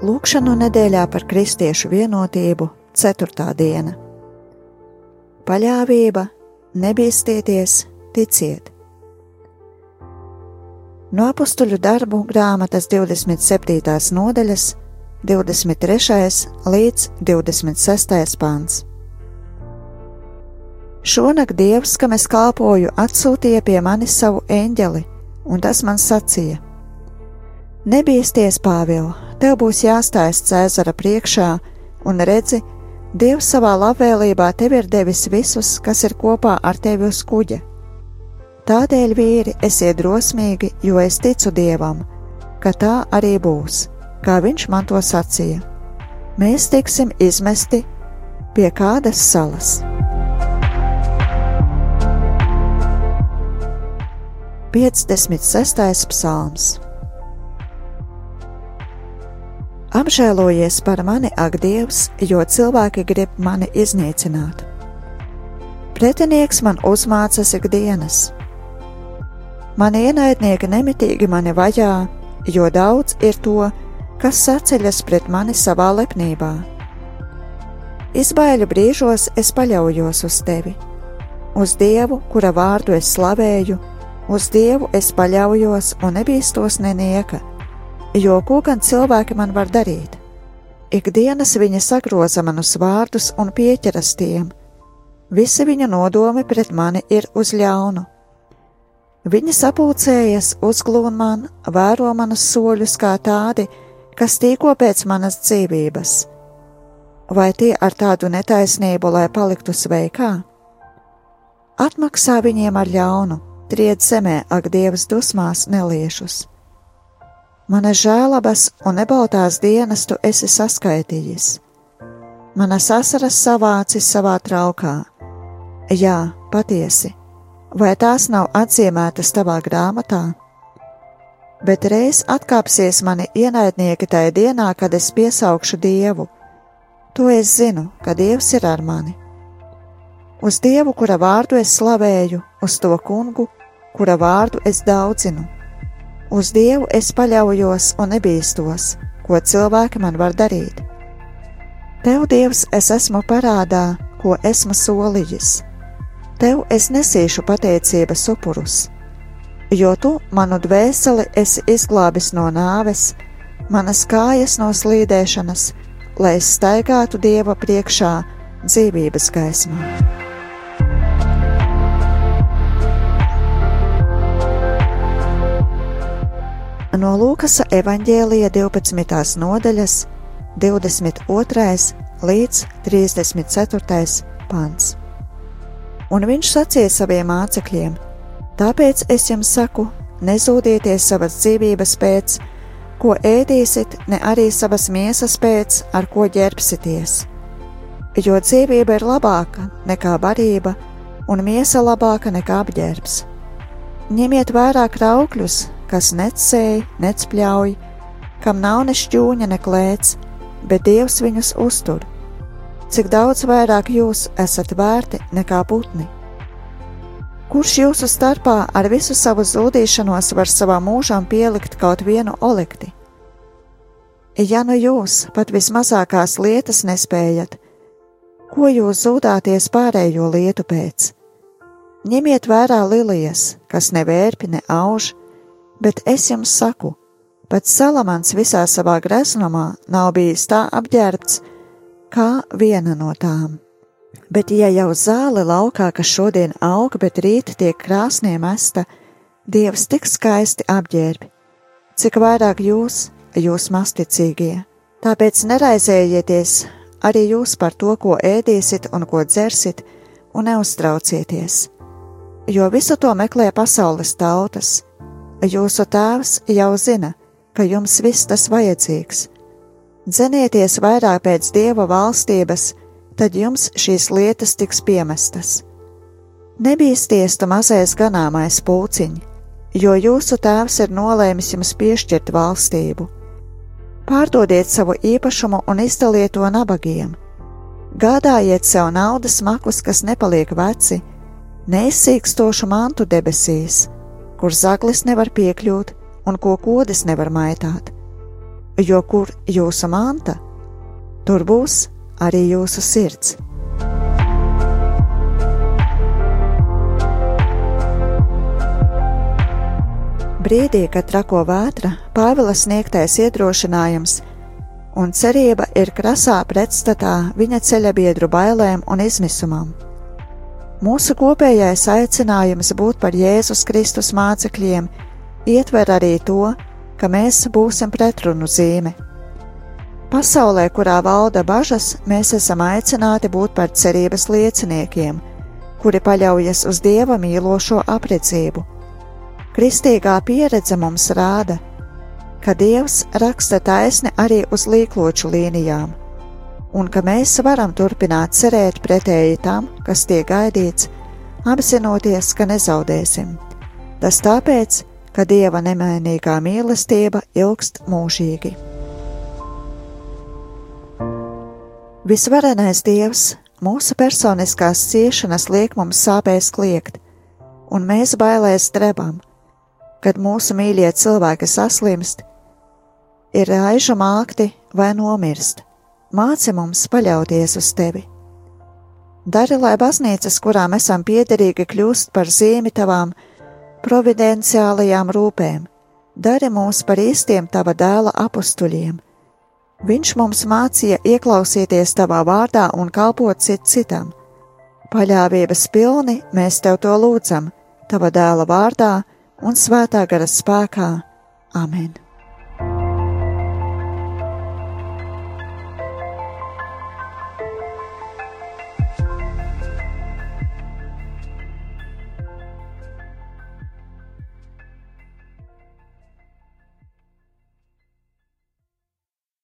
Lūkšanu nedēļā par kristiešu vienotību, 4. diena. Paļāvība, nebīsties, ticiet! No apakstuļu darbu grāmatas 27. nodaļas, 23. līdz 26. pāns. Šonakt Dievs, kam es kalpoju, atsūtīja pie manis savu eņģeli, un tas man sacīja: Nebīsties, Pāvil, tev būs jāstājas Cēzara priekšā, un redzi, Dievs savā labvēlībā tev ir devis visus, kas ir kopā ar tevi uz kuģa. Tādēļ, vīri, esiet drosmīgi, jo es ticu Dievam, ka tā arī būs, kā Viņš man to sacīja. Mēs tiksim izmesti pie kādas salas. 56. psalms Apžēlojies par mani, ak, Dievs, jo cilvēki grib mani iznīcināt. Pretinieks man uzmācas ikdienas. Mani ienaidnieki nemitīgi mani vajā, jo daudz ir to, kas saceļas pret mani savā lepnībā. Izbaiļu brīžos es paļaujos uz tevi, uz Dievu, kura vārdu es slavēju Uz Dievu es paļaujos un nebīstos nenieka, jo ko gan cilvēki man var darīt? Ikdienas viņa sagroza manus vārdus un pieķeras tiem. Visi viņa nodomi pret mani ir uz ļaunu. Viņi sapulcējas, uzglūn man, vēro manus soļus kā tādi, kas tīko pēc manas dzīvības. Vai tie ar tādu netaisnību, lai paliktu sveikā? Atmaksā viņiem ar ļaunu tried zemē, ak, Dievs dusmās neliešus. Manas žēlabas un nebaltās dienas tu esi saskaitījis, manas asaras savācis savā traukā. Jā, patiesi, vai tās nav atzīmētas tavā grāmatā? Bet reiz atkāpsies mani ienaidnieki tajā dienā, kad es piesaukšu Dievu. To es zinu, ka Dievs ir ar mani. Uz Dievu, kura vārdu es slavēju, uz to kungu, kura vārdu es daudzinu. Uz Dievu es paļaujos un nebīstos, ko cilvēki man var darīt. Tev, Dievs, es esmu parādā, ko esmu solījis. Tev es nesīšu pateicības upurus, jo tu manu dvēseli esi izglābis no nāves, manas kājas no slīdēšanas, lai es staigātu Dieva priekšā dzīvības gaismā. No Lūkas evanģēlija 12. nodaļas, 22. līdz 34. pants. Un viņš sacīja saviem mācekļiem: Tāpēc es jums saku, nezūdieties savas dzīvības pēc, ko ēdīsit, ne arī savas miesas pēc, ar ko ģērbsieties. Jo dzīvība ir labāka nekā barība, un miesa labāka nekā apģērbs. Ņemiet vērā kraukļus, kas necēj, necpļauj, kam nav ne šķūņa, ne klēts, bet Dievs viņus uztur. Cik daudz vairāk jūs esat vērti nekā putni? Kurš jūsu starpā ar visu savu zudīšanos var savām mūžām pielikt kaut vienu olekti? Ja nu jūs pat vismazākās lietas nespējat, ko jūs zudāties pārējo lietu pēc? Ņemiet vērā lilijas, kas nevērpi ne auž, bet es jums saku, pats Salamans visā savā greznumā nav bijis tā apģērbts kā viena no tām. Bet, ja jau zāle laukā, kas šodien aug, bet rīt tiek krāsnī mesta, Dievs tik skaisti apģērbi, cik vairāk jūs, jūs masticīgie. Tāpēc neraizējieties arī jūs par to, ko ēdīsit un ko dzersit, un neuztraucieties, jo visu to meklē pasaules tautas Jūsu tēvs jau zina, ka jums viss tas vajadzīgs. Dzenieties vairāk pēc dieva valstības, tad jums šīs lietas tiks piemestas. Nebīsties tu mazais ganāmais pūciņ, jo jūsu tēvs ir nolēmis jums piešķirt valstību. Pārdodiet savu īpašumu un izdaliet to nabagiem. Gādājiet sev naudas makus, kas nepaliek veci, neizsīkstošu mantu debesīs kur zaglis nevar piekļūt un ko kodas nevar maitāt. jo kur jūsu manta, tur būs arī jūsu sirds. Brīdī, kad trako vētra, Pāvila sniegtais iedrošinājums un cerība ir krasā pretstatā viņa ceļa biedru bailēm un izmisumam. Mūsu kopējais aicinājums būt par Jēzus Kristus mācekļiem ietver arī to, ka mēs būsim pretrunu zīme. Pasaulē, kurā valda bažas, mēs esam aicināti būt par cerības lieciniekiem, kuri paļaujas uz Dieva mīlošo apredzību. Kristīgā pieredze mums rāda, ka Dievs raksta taisni arī uz līkloču līnijām, un ka mēs varam turpināt cerēt pretēji tam, kas tiek gaidīts, apzinoties, ka nezaudēsim. Tas tāpēc, ka Dieva nemainīgā mīlestība ilgst mūžīgi. Visvarenais Dievs mūsu personiskās ciešanas liek mums sāpēs kliegt, un mēs bailēs drebam, kad mūsu mīļie cilvēki saslimst, ir raižu mākti vai nomirst. Māci mums paļauties uz tevi. Dari, lai baznīcas, kurām esam piederīgi, kļūst par zīmi tavām providenciālajām rūpēm, dari mūs par īstiem tava dēla apstuļiem. Viņš mums mācīja ieklausīties tavā vārdā un kalpot cit citam. Paļāvības pilni mēs tev to lūdzam, tava dēla vārdā un svētā gara spēkā. Amen!